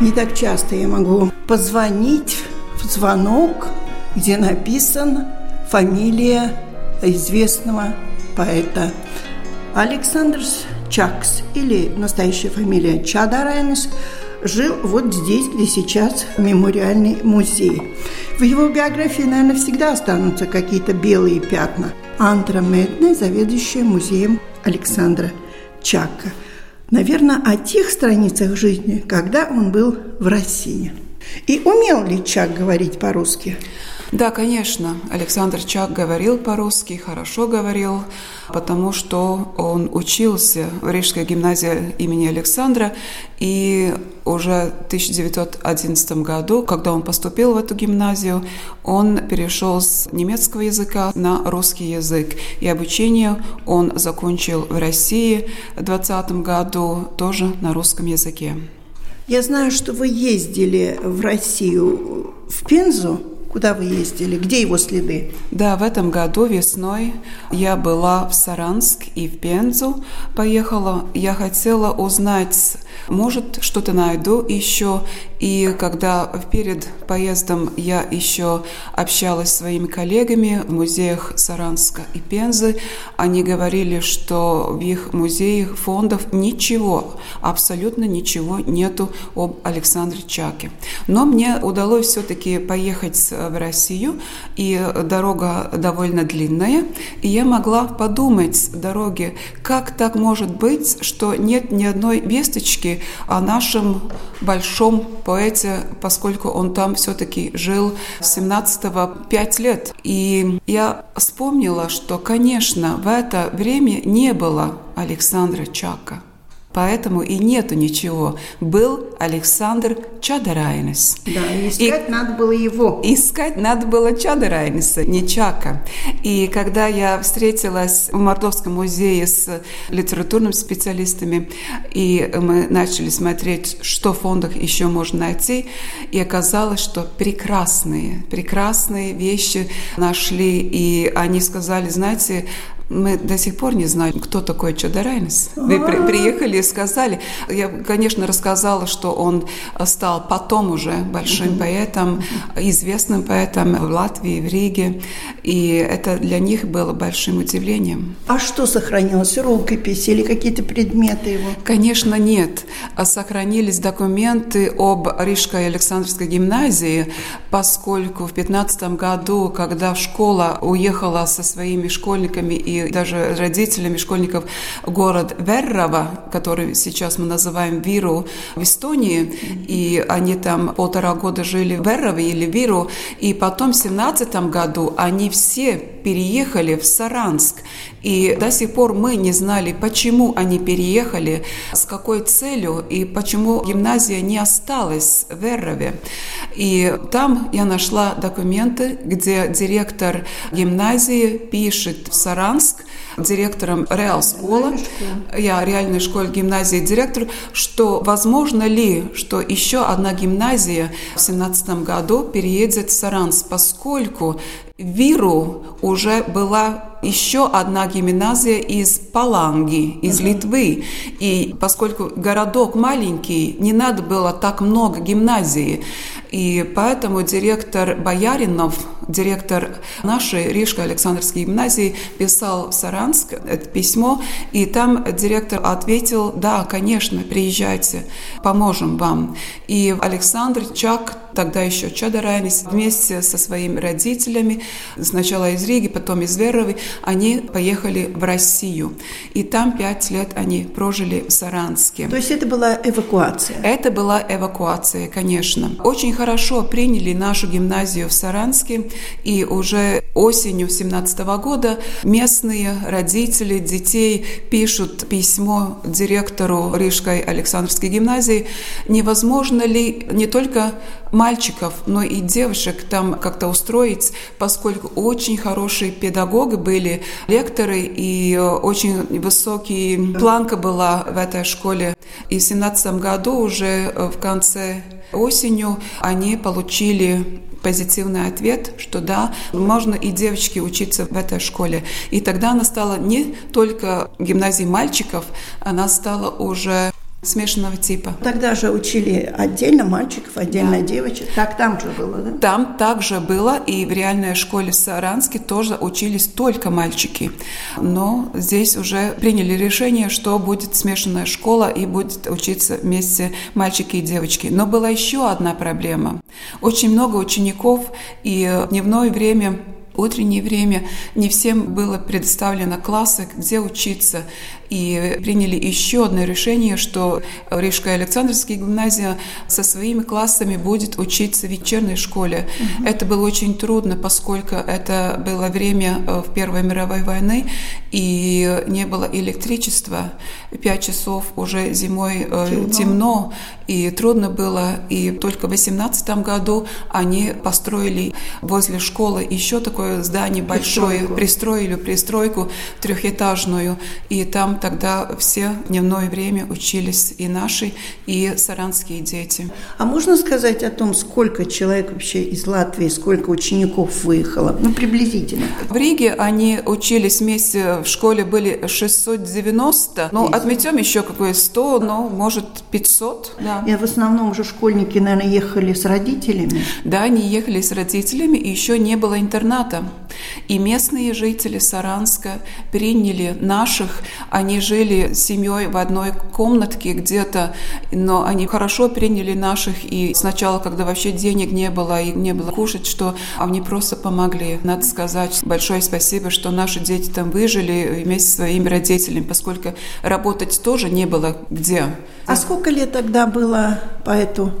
Не так часто я могу позвонить в звонок, где написана фамилия известного поэта. Александр Чакс или настоящая фамилия Чадарайнес жил вот здесь, где сейчас мемориальный музей. В его биографии, наверное, всегда останутся какие-то белые пятна. Антра Медная, заведующая музеем Александра Чака – наверное, о тех страницах жизни, когда он был в России. И умел ли Чак говорить по-русски? Да, конечно. Александр Чак говорил по-русски, хорошо говорил, потому что он учился в Рижской гимназии имени Александра, и уже в 1911 году, когда он поступил в эту гимназию, он перешел с немецкого языка на русский язык. И обучение он закончил в России в 2020 году тоже на русском языке. Я знаю, что вы ездили в Россию, в Пензу, Куда вы ездили? Где его следы? Да, в этом году весной я была в Саранск и в Пензу поехала. Я хотела узнать может, что-то найду еще. И когда перед поездом я еще общалась с своими коллегами в музеях Саранска и Пензы, они говорили, что в их музеях, фондов ничего, абсолютно ничего нету об Александре Чаке. Но мне удалось все-таки поехать в Россию, и дорога довольно длинная, и я могла подумать дороге, как так может быть, что нет ни одной весточки о нашем большом поэте, поскольку он там все-таки жил с 17 5 лет. И я вспомнила, что, конечно, в это время не было Александра Чака. Поэтому и нету ничего. Был Александр Чадарайнес. Да, искать и надо было его. Искать надо было Чадарайнеса, не Чака. И когда я встретилась в Мордовском музее с литературными специалистами, и мы начали смотреть, что в фондах еще можно найти, и оказалось, что прекрасные, прекрасные вещи нашли, и они сказали, знаете, мы до сих пор не знаем, кто такой Чадарайнес. Вы при, приехали и сказали. Я, конечно, рассказала, что он стал потом уже большим поэтом, известным поэтом в Латвии, в Риге. И это для них было большим удивлением. А что сохранилось? Рукописи или какие-то предметы его? Конечно, нет. А сохранились документы об Рижской Александровской гимназии, поскольку в 15 году, когда школа уехала со своими школьниками и даже родителями школьников город Веррова, который сейчас мы называем Виру в Эстонии, и они там полтора года жили в Веррове или Виру, и потом в 17 году они все переехали в Саранск. И до сих пор мы не знали, почему они переехали, с какой целью и почему гимназия не осталась в Веррове. И там я нашла документы, где директор гимназии пишет в Саранск, директором Реал Школа, я реальной школе гимназии директор, что возможно ли, что еще одна гимназия в 17 году переедет в Саранск, поскольку Виру уже была еще одна гимназия из Паланги, из Литвы. И поскольку городок маленький, не надо было так много гимназий. И поэтому директор Бояринов, директор нашей Рижской Александровской гимназии, писал в Саранск это письмо, и там директор ответил, да, конечно, приезжайте, поможем вам. И Александр Чак, тогда еще Чадарайнис, вместе со своими родителями, сначала из Риги, потом из Веровы, они поехали в Россию. И там пять лет они прожили в Саранске. То есть это была эвакуация? Это была эвакуация, конечно. Очень хорошо приняли нашу гимназию в Саранске, и уже осенью 17 года местные родители детей пишут письмо директору Рижской Александровской гимназии, невозможно ли не только мальчиков, но и девушек там как-то устроить, поскольку очень хорошие педагоги были, лекторы, и очень высокий планка была в этой школе. И в 17 году уже в конце осенью они получили позитивный ответ, что да, можно и девочки учиться в этой школе. И тогда она стала не только гимназией мальчиков, она стала уже смешанного типа. Тогда же учили отдельно мальчиков, отдельно да. девочек. Так там же было, да? Там также было, и в реальной школе Саранске тоже учились только мальчики. Но здесь уже приняли решение, что будет смешанная школа и будет учиться вместе мальчики и девочки. Но была еще одна проблема. Очень много учеников, и дневное время утреннее время не всем было предоставлено классы, где учиться и приняли еще одно решение, что Рижская Александровская гимназия со своими классами будет учиться в вечерней школе. Угу. Это было очень трудно, поскольку это было время э, в Первой мировой войны, и не было электричества. Пять часов уже зимой э, темно. темно, и трудно было. И только в 18 году они построили возле школы еще такое здание большое, пристройку, пристроили пристройку трехэтажную, и там тогда все дневное время учились и наши, и саранские дети. А можно сказать о том, сколько человек вообще из Латвии, сколько учеников выехало? Ну, приблизительно. В Риге они учились вместе, в школе были 690, ну, отметем еще какое 100, ну, может, 500. Да. И в основном уже школьники, наверное, ехали с родителями? Да, они ехали с родителями, и еще не было интерната. И местные жители Саранска приняли наших, они жили с семьей в одной комнатке где-то, но они хорошо приняли наших, и сначала, когда вообще денег не было и не было кушать, что они просто помогли. Надо сказать большое спасибо, что наши дети там выжили вместе со своими родителями, поскольку работать тоже не было где. А сколько лет тогда было поэту?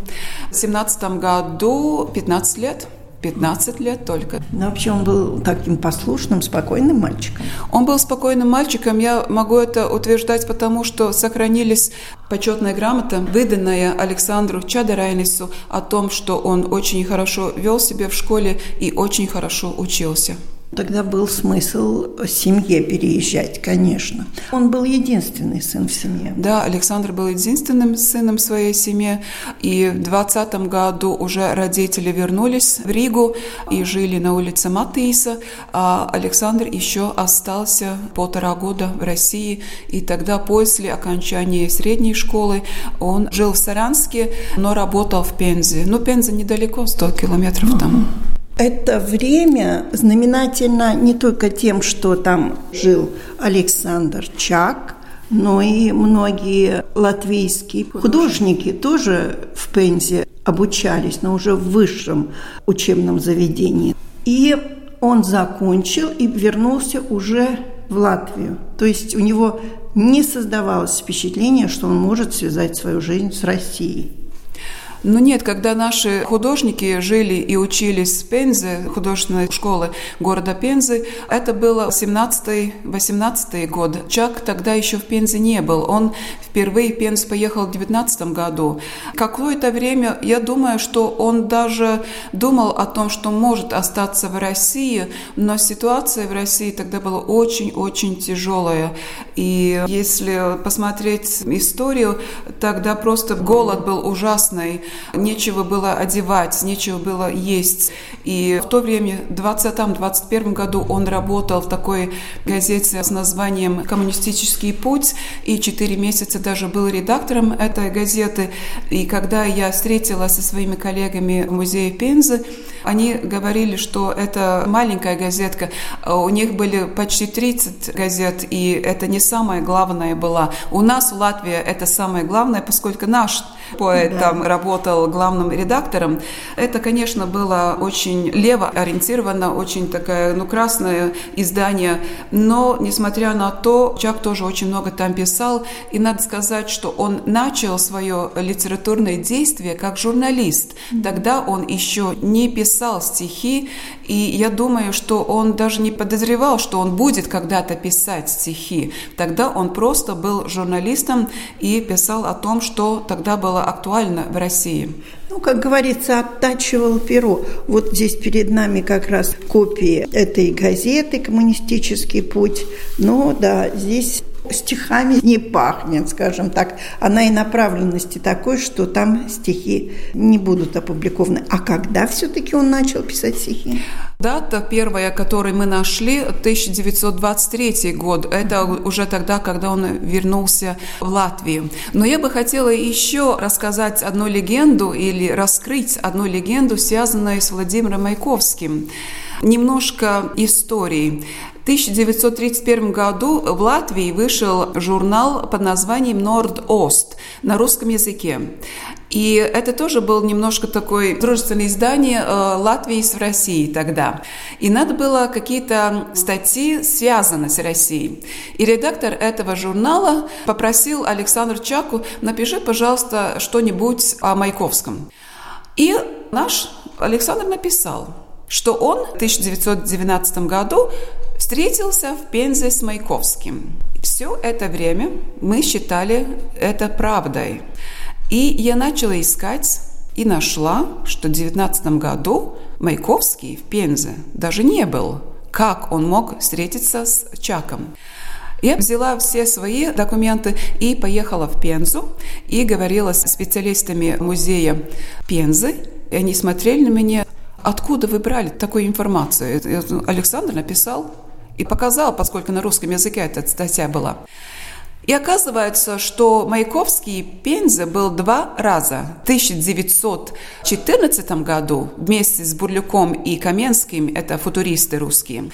В семнадцатом году 15 лет. 15 лет только. Но вообще он был таким послушным, спокойным мальчиком? Он был спокойным мальчиком. Я могу это утверждать, потому что сохранились почетная грамота, выданная Александру Чадарайнису о том, что он очень хорошо вел себя в школе и очень хорошо учился. Тогда был смысл семье переезжать, конечно. Он был единственный сын в семье. Да, Александр был единственным сыном в своей семье. И в 20 году уже родители вернулись в Ригу и жили на улице Матиса, а Александр еще остался полтора года в России. И тогда после окончания средней школы он жил в Саранске, но работал в Пензе. Ну, Пенза недалеко, 100 километров там. Это время знаменательно не только тем, что там жил Александр Чак, но и многие латвийские художники тоже в Пензе обучались, но уже в высшем учебном заведении. И он закончил и вернулся уже в Латвию. То есть у него не создавалось впечатление, что он может связать свою жизнь с Россией. Но нет, когда наши художники жили и учились в Пензе, художественной школы города Пензы, это было 17-18 год. Чак тогда еще в Пензе не был. Он впервые в Пенз поехал в 19 году. Какое-то время, я думаю, что он даже думал о том, что может остаться в России, но ситуация в России тогда была очень-очень тяжелая. И если посмотреть историю, тогда просто голод был ужасный нечего было одевать, нечего было есть. И в то время, в 20-21 году, он работал в такой газете с названием «Коммунистический путь», и 4 месяца даже был редактором этой газеты. И когда я встретилась со своими коллегами в музее Пензы, Они говорили, что это маленькая газетка. У них были почти 30 газет, и это не самое главное было. У нас в Латвии это самое главное, поскольку наш поэт да. там работал главным редактором. Это, конечно, было очень лево ориентировано, очень такое, ну, красное издание. Но, несмотря на то, Чак тоже очень много там писал. И надо сказать, что он начал свое литературное действие как журналист. Тогда он еще не писал стихи, и я думаю, что он даже не подозревал, что он будет когда-то писать стихи. Тогда он просто был журналистом и писал о том, что тогда было актуально в России. Ну, как говорится, оттачивал перо. Вот здесь перед нами как раз копии этой газеты «Коммунистический путь». Ну, да, здесь стихами не пахнет, скажем так. Она и направленности такой, что там стихи не будут опубликованы. А когда все-таки он начал писать стихи? Дата первая, которую мы нашли, 1923 год. Это уже тогда, когда он вернулся в Латвию. Но я бы хотела еще рассказать одну легенду или раскрыть одну легенду, связанную с Владимиром Маяковским. Немножко истории. 1931 году в Латвии вышел журнал под названием «Норд-Ост» на русском языке. И это тоже был немножко такое дружественное издание э, Латвии с Россией тогда. И надо было какие-то статьи, связанные с Россией. И редактор этого журнала попросил Александра Чаку, напиши, пожалуйста, что-нибудь о Маяковском. И наш Александр написал, что он в 1919 году Встретился в Пензе с Маяковским. Все это время мы считали это правдой. И я начала искать и нашла, что в 19 году Маяковский в Пензе даже не был. Как он мог встретиться с Чаком? Я взяла все свои документы и поехала в Пензу и говорила с специалистами музея Пензы. И они смотрели на меня, откуда вы брали такую информацию. Александр написал и показал, поскольку на русском языке эта статья была. И оказывается, что Маяковский Пензе был два раза. В 1914 году вместе с Бурлюком и Каменским, это футуристы русские.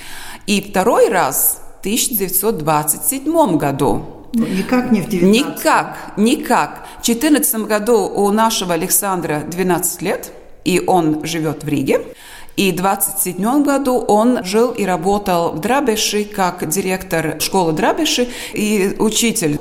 И второй раз в 1927 году. Ну, никак не в 19 Никак, никак. В 2014 году у нашего Александра 12 лет, и он живет в Риге. И в 27 году он жил и работал в Драбеши как директор школы Драбеши и учитель.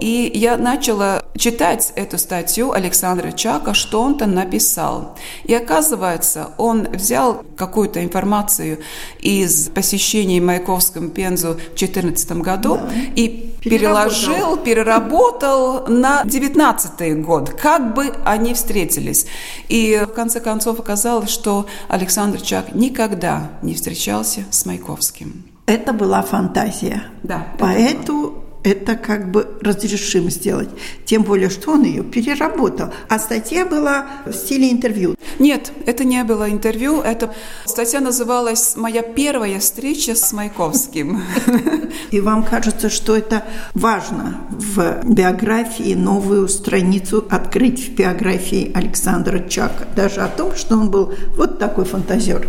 И я начала читать эту статью Александра Чака, что он там написал. И оказывается, он взял какую-то информацию из посещений Маяковском Пензу в 2014 году да. и переложил, переработал на 19 год, как бы они встретились. И в конце концов оказалось, что Александр Чак никогда не встречался с Маяковским. Это была фантазия. Да. Поэтому это как бы разрешим сделать. Тем более, что он ее переработал. А статья была в стиле интервью. Нет, это не было интервью. Это статья называлась «Моя первая встреча с Маяковским». И вам кажется, что это важно в биографии новую страницу открыть в биографии Александра Чака. Даже о том, что он был вот такой фантазер.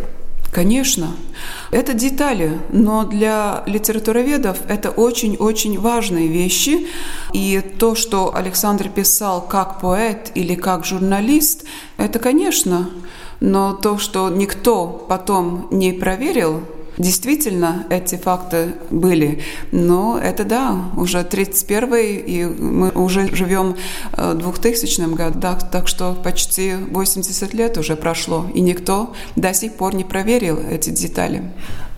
Конечно, это детали, но для литературоведов это очень-очень важные вещи. И то, что Александр писал как поэт или как журналист, это, конечно, но то, что никто потом не проверил, Действительно, эти факты были. Но это да, уже 31 и мы уже живем в 2000 году, так что почти 80 лет уже прошло, и никто до сих пор не проверил эти детали.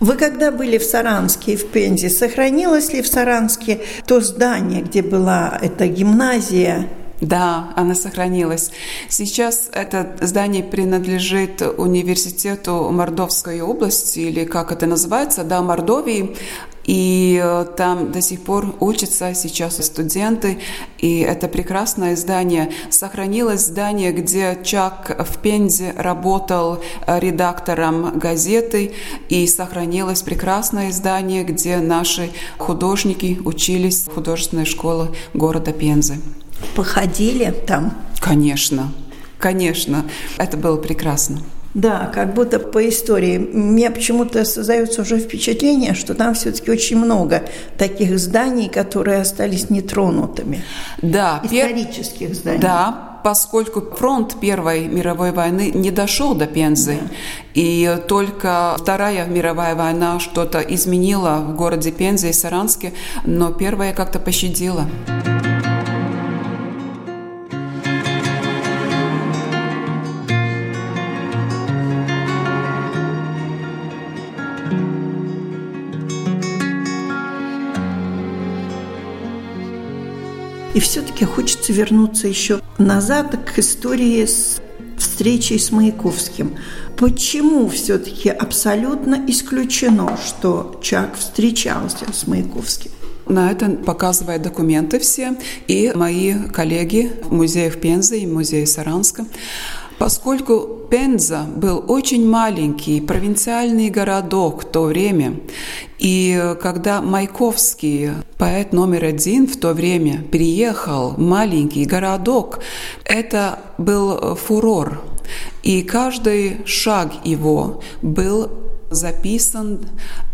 Вы когда были в Саранске и в Пензе, сохранилось ли в Саранске то здание, где была эта гимназия? Да, она сохранилась. Сейчас это здание принадлежит университету Мордовской области, или как это называется, да, Мордовии. И э, там до сих пор учатся сейчас студенты, и это прекрасное здание. Сохранилось здание, где Чак в Пензе работал э, редактором газеты, и сохранилось прекрасное здание, где наши художники учились в художественной школе города Пензы. Походили там? Конечно, конечно. Это было прекрасно. Да, как будто по истории. Мне почему-то создается уже впечатление, что там все-таки очень много таких зданий, которые остались нетронутыми. Да. Исторических пер... зданий. Да, поскольку фронт Первой мировой войны не дошел до Пензы, да. и только Вторая мировая война что-то изменила в городе Пензе и Саранске, но Первая как-то пощадила. И все-таки хочется вернуться еще назад к истории с встречей с Маяковским. Почему все-таки абсолютно исключено, что Чак встречался с Маяковским? На это показывают документы все, и мои коллеги в музеях Пензы и музее Саранска. Поскольку Пенза был очень маленький провинциальный городок в то время, и когда Майковский, поэт номер один в то время, приехал в маленький городок, это был фурор. И каждый шаг его был записан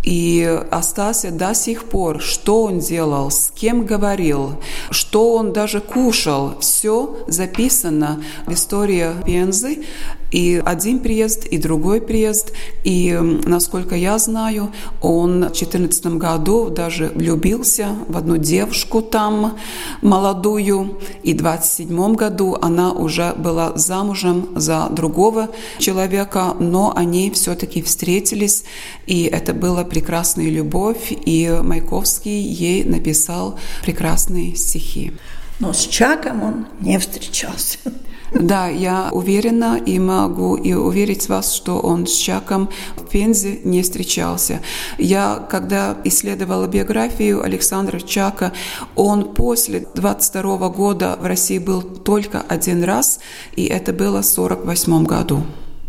и остался до сих пор, что он делал, с кем говорил, что он даже кушал. Все записано в истории Пензы. И один приезд, и другой приезд. И, насколько я знаю, он в 2014 году даже влюбился в одну девушку там, молодую. И в 27 году она уже была замужем за другого человека, но они все-таки встретились. И это была прекрасная любовь. И Майковский ей написал прекрасные стихи. Но с Чаком он не встречался. Да, я уверена и могу и уверить вас, что он с Чаком в Пензе не встречался. Я, когда исследовала биографию Александра Чака, он после 22 года в России был только один раз, и это было в 48 году.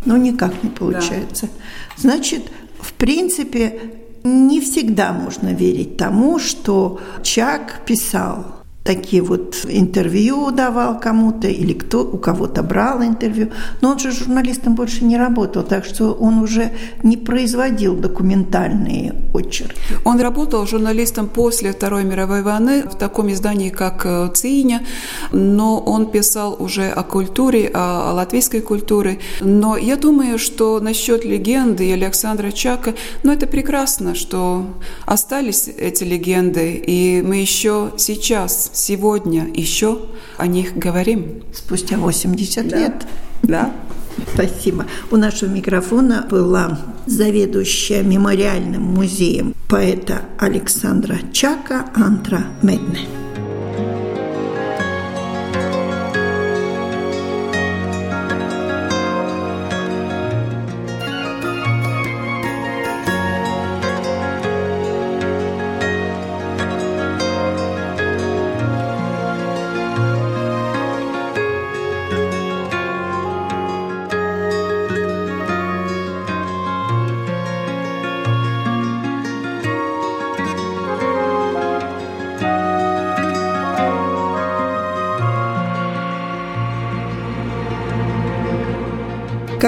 Ну, никак не получается. Да. Значит, в принципе, не всегда можно верить тому, что Чак писал такие вот интервью давал кому-то или кто у кого-то брал интервью. Но он же журналистом больше не работал, так что он уже не производил документальные очерки. Он работал журналистом после Второй мировой войны в таком издании, как э, «Циня», но он писал уже о культуре, о латвийской культуре. Но я думаю, что насчет легенды Александра Чака, ну это прекрасно, что остались эти легенды, и мы еще сейчас сегодня еще о них говорим. Спустя 80 да. лет. Да. Спасибо. У нашего микрофона была заведующая мемориальным музеем поэта Александра Чака Антра Медне.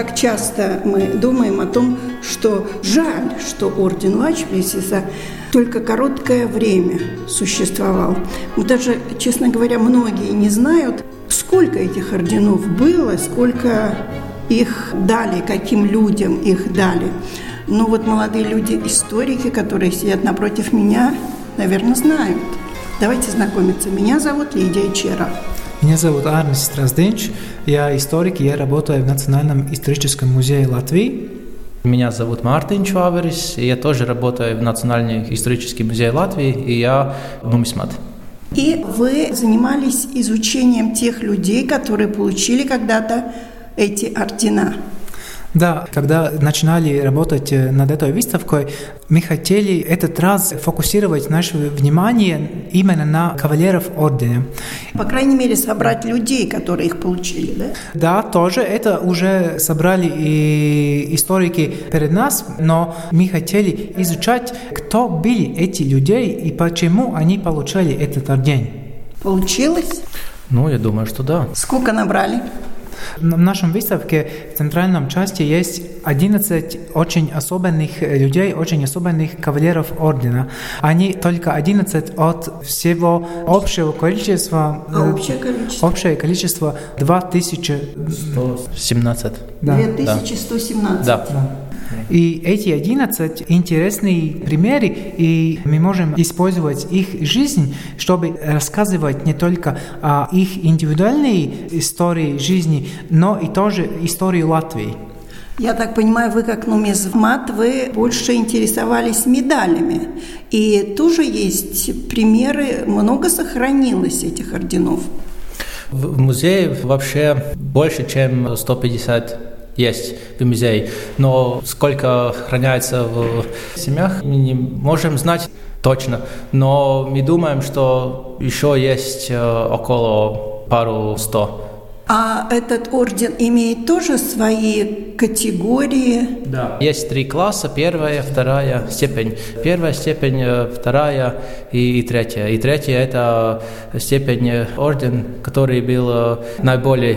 Как часто мы думаем о том, что жаль, что орден Лачплесиса только короткое время существовал. Даже, честно говоря, многие не знают, сколько этих орденов было, сколько их дали, каким людям их дали. Ну вот молодые люди, историки, которые сидят напротив меня, наверное, знают. Давайте знакомиться. Меня зовут Лидия Чера. Меня зовут Арнис Стразденч, я историк, я работаю в Национальном историческом музее Латвии. Меня зовут Мартин Чуаверис, и я тоже работаю в Национальном историческом музее Латвии, и я нумисмат. И вы занимались изучением тех людей, которые получили когда-то эти ордена. Да, когда начинали работать э, над этой выставкой, мы хотели этот раз фокусировать наше внимание именно на кавалеров ордена. По крайней мере, собрать людей, которые их получили, да? Да, тоже это уже собрали и историки перед нас, но мы хотели изучать, кто были эти люди и почему они получали этот орден. Получилось? Ну, я думаю, что да. Сколько набрали? В нашем выставке в центральном части есть 11 очень особенных людей, очень особенных кавалеров ордена. Они только 11 от всего общего количества. А общее количество? Общее количество 2000... 117. Да. 2117. Да. Да. И эти 11 интересные примеры, и мы можем использовать их жизнь, чтобы рассказывать не только о их индивидуальной истории жизни, но и тоже историю Латвии. Я так понимаю, вы как нумизмат, вы больше интересовались медалями. И тоже есть примеры, много сохранилось этих орденов. В музее вообще больше, чем 150 есть в музее, но сколько храняется в семьях, мы не можем знать точно. Но мы думаем, что еще есть около пару сто. А этот орден имеет тоже свои категории? Да. Есть три класса, первая, вторая степень. Первая степень, вторая и третья. И третья – это степень орден, который был наиболее…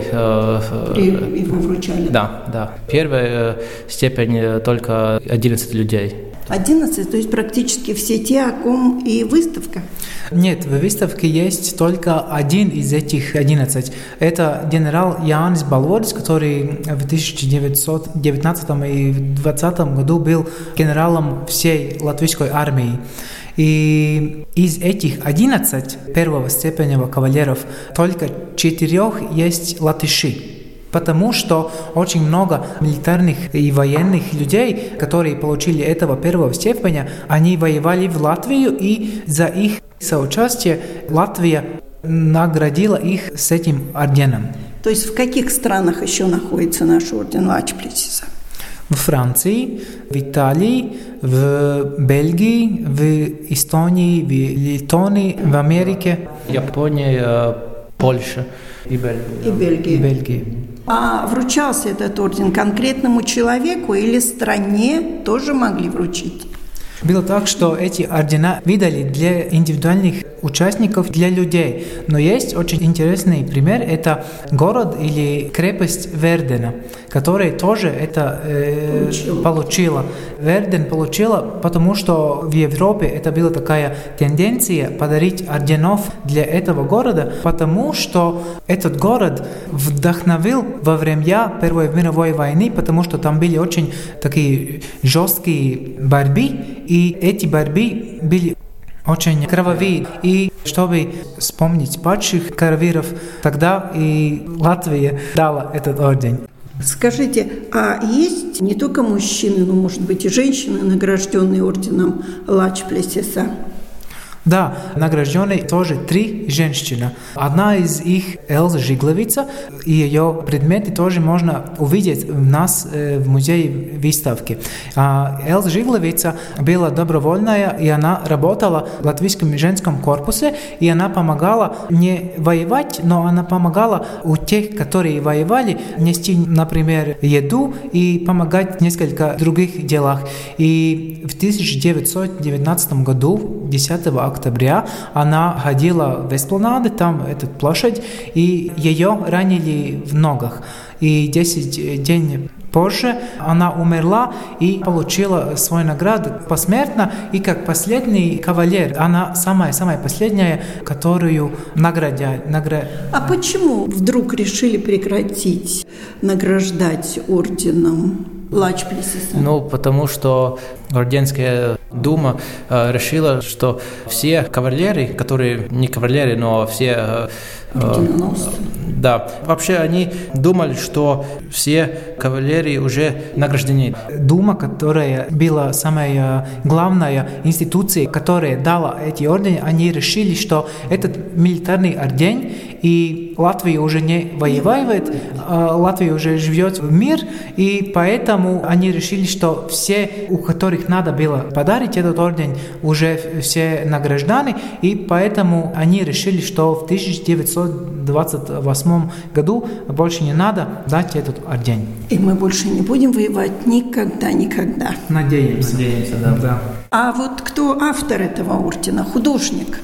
При его вручали? Да, да. Первая степень только 11 людей. 11, то есть практически все те, о ком и выставка. Нет, в выставке есть только один из этих 11. Это генерал Янис Балворис, который в 1919 и 2020 году был генералом всей латвийской армии. И из этих 11 первого степени кавалеров только четырех есть латыши потому что очень много милитарных и военных людей, которые получили этого первого степеня, они воевали в Латвию, и за их соучастие Латвия наградила их с этим орденом. То есть в каких странах еще находится наш орден Лачплесиса? В Франции, в Италии, в Бельгии, в Эстонии, в Литонии, в Америке. Япония, Польша и Бельгия. И Бельгия. Бельгия. А вручался этот орден конкретному человеку или стране тоже могли вручить? Было так, что эти ордена выдали для индивидуальных участников, для людей. Но есть очень интересный пример. Это город или крепость Вердена, которая тоже это э, получила. Верден получила, потому что в Европе это была такая тенденция подарить орденов для этого города, потому что этот город вдохновил во время Первой мировой войны, потому что там были очень такие жесткие борьбы, и эти борьбы были очень кровавые. И чтобы вспомнить падших кровиров, тогда и Латвия дала этот орден. Скажите, а есть не только мужчины, но, может быть, и женщины, награжденные орденом Лачплесиса? Да, награждены тоже три женщины. Одна из их Элза Жигловица, и ее предметы тоже можно увидеть у нас э, в музее выставки. А Элза Жигловица была добровольная, и она работала в латвийском женском корпусе, и она помогала не воевать, но она помогала у тех, которые воевали, нести, например, еду и помогать в несколько других делах. И в 1919 году, 10 октября она ходила в эспланады, там эта площадь, и ее ранили в ногах. И 10 дней позже она умерла и получила свою награду посмертно, и как последний кавалер, она самая-самая последняя, которую наградят. Награ... А почему вдруг решили прекратить награждать орденом Лачплесиса? Ну, потому что Орденская дума э, решила, что все кавалеры, которые не кавалеры, но все э, да. Вообще они думали, что все кавалерии уже награждены. Дума, которая была самая главная институция, которая дала эти ордены, они решили, что этот милитарный орден и Латвия уже не воевает, а Латвия уже живет в мир, и поэтому они решили, что все, у которых надо было подарить этот орден, уже все награждены, и поэтому они решили, что в 1928 году больше не надо дать этот орден. И мы больше не будем воевать никогда, никогда. Надеемся. Надеемся, да. да. А вот кто автор этого ордена, художник?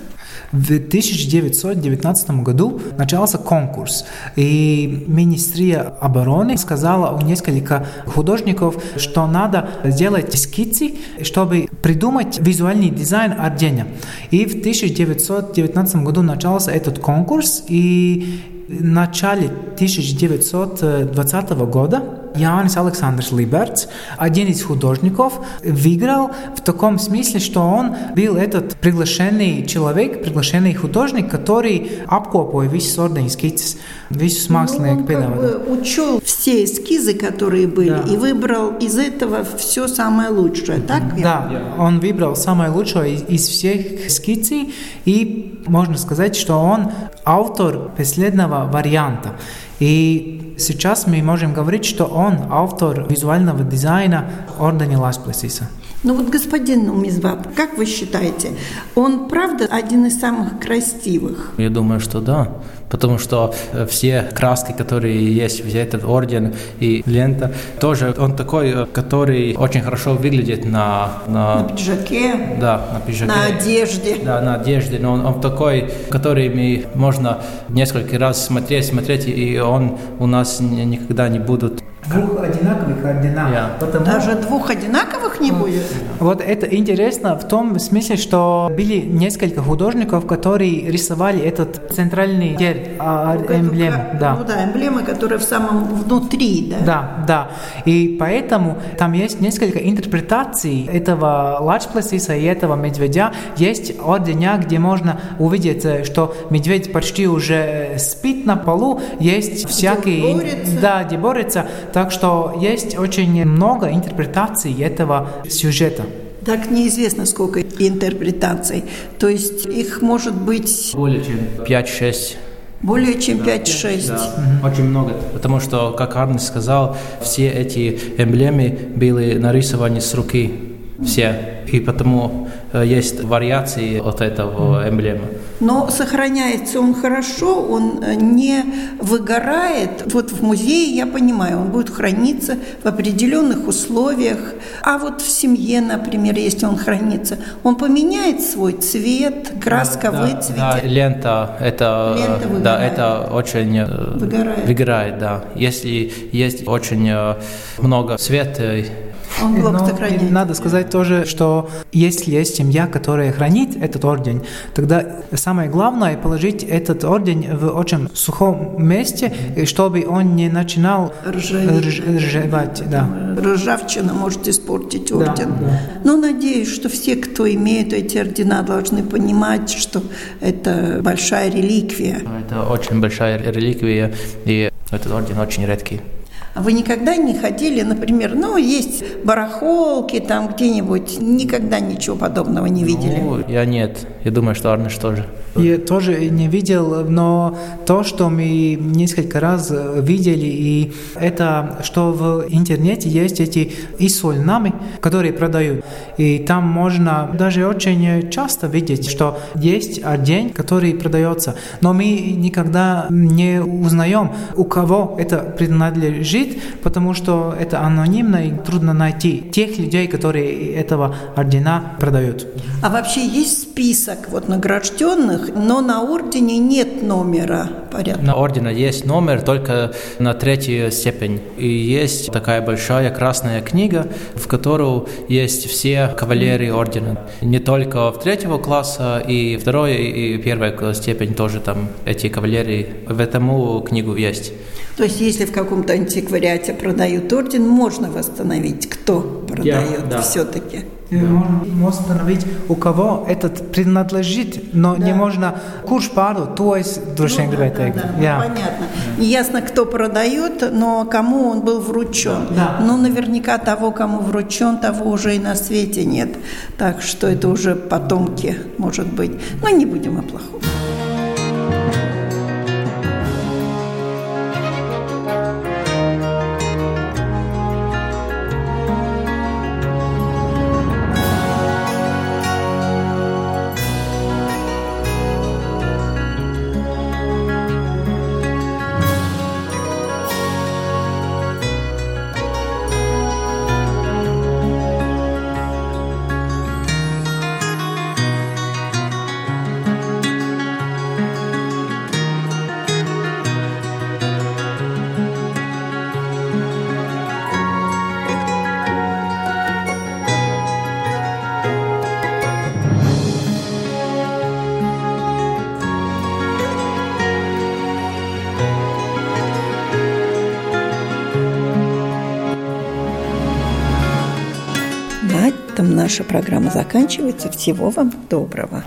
В 1919 году начался конкурс, и Министрия обороны сказала у нескольких художников, что надо сделать скицы, чтобы придумать визуальный дизайн ордена. И в 1919 году начался этот конкурс, и в начале 1920 года Янис Александрович Либерts, один из художников, выиграл в таком смысле, что он был этот приглашенный человек, приглашенный художник, который apkopoja visus ordeņa skices, visus mākslinieku ну, как бы учел все эскизы, которые были, да. и выбрал из этого все самое лучшее, так? Да, он выбрал самое лучшее из, из всех скицей, и можно сказать, что он автор последнего варианта. И сейчас мы можем говорить, что он автор визуального дизайна ордена Ласплесиса. Ну вот, господин Умизбаб, как вы считаете, он правда один из самых красивых? Я думаю, что да потому что э, все краски, которые есть в этот орден и лента, тоже он такой, э, который очень хорошо выглядит на... На, на пиджаке? Да, на пиджаке. На одежде? Да, на одежде, но он, он такой, который можно несколько раз смотреть, смотреть, и он у нас никогда не будут Двух одинаковых ордена. Yeah. Потому... Даже двух одинаковых не будет? Вот это интересно в том смысле, что были несколько художников, которые рисовали этот центральный герб, а, эмблему. Как, да. Ну да, эмблема, которая в самом внутри, да? Да, да. И поэтому там есть несколько интерпретаций этого лачпласиса и этого медведя. Есть ордена, где можно увидеть, что медведь почти уже спит на полу, есть всякие... Где борется. Да, где борется. Так что есть очень много интерпретаций этого сюжета. Так неизвестно, сколько интерпретаций. То есть их может быть... Более чем 5-6. Более чем да, 5-6. Да, очень много. Потому что, как Арни сказал, все эти эмблемы были нарисованы с руки. Все. И потому есть вариации от этого эмблема. Но сохраняется он хорошо, он э, не выгорает. Вот в музее, я понимаю, он будет храниться в определенных условиях. А вот в семье, например, если он хранится, он поменяет свой цвет, краска да, выцветит. Да, лента, это, лента да, это очень э, выгорает. выгорает. Да. Если есть очень много цвета, он Но сохраняет. Надо сказать тоже, что если есть семья, которая хранит этот орден, тогда самое главное положить этот орден в очень сухом месте, чтобы он не начинал ржаветь. ржавать. Да. Ржавчина может испортить орден. Да, да. Но надеюсь, что все, кто имеет эти ордена, должны понимать, что это большая реликвия. Это очень большая реликвия, и этот орден очень редкий. Вы никогда не ходили, например, ну, есть барахолки там где-нибудь, никогда ничего подобного не видели? Ну, я нет. Я думаю, что Арнеш тоже. Я тоже не видел, но то, что мы несколько раз видели, и это, что в интернете есть эти исольнамы, которые продают. И там можно даже очень часто видеть, что есть день, который продается. Но мы никогда не узнаем, у кого это принадлежит, потому что это анонимно и трудно найти тех людей, которые этого ордена продают. А вообще есть список вот награжденных, но на ордене нет номера порядка? На ордене есть номер только на третью степень. И есть такая большая красная книга, в которой есть все кавалерии ордена. Не только в третьего класса, и второй, и первая степень тоже там эти кавалерии. В этому книгу есть. То есть, если в каком-то антиквариате продают орден, можно восстановить, кто продает да. все-таки. Можно установить, у кого этот принадлежит, но да. не можно курс пару, то есть душе ну, да, да, да, yeah. ну, понятно. Неясно, кто продает, но кому он был вручен. Да. Ну, наверняка того, кому вручен, того уже и на свете нет. Так что это уже потомки, может быть. Но не будем о плохом. Наша программа заканчивается. Всего вам доброго.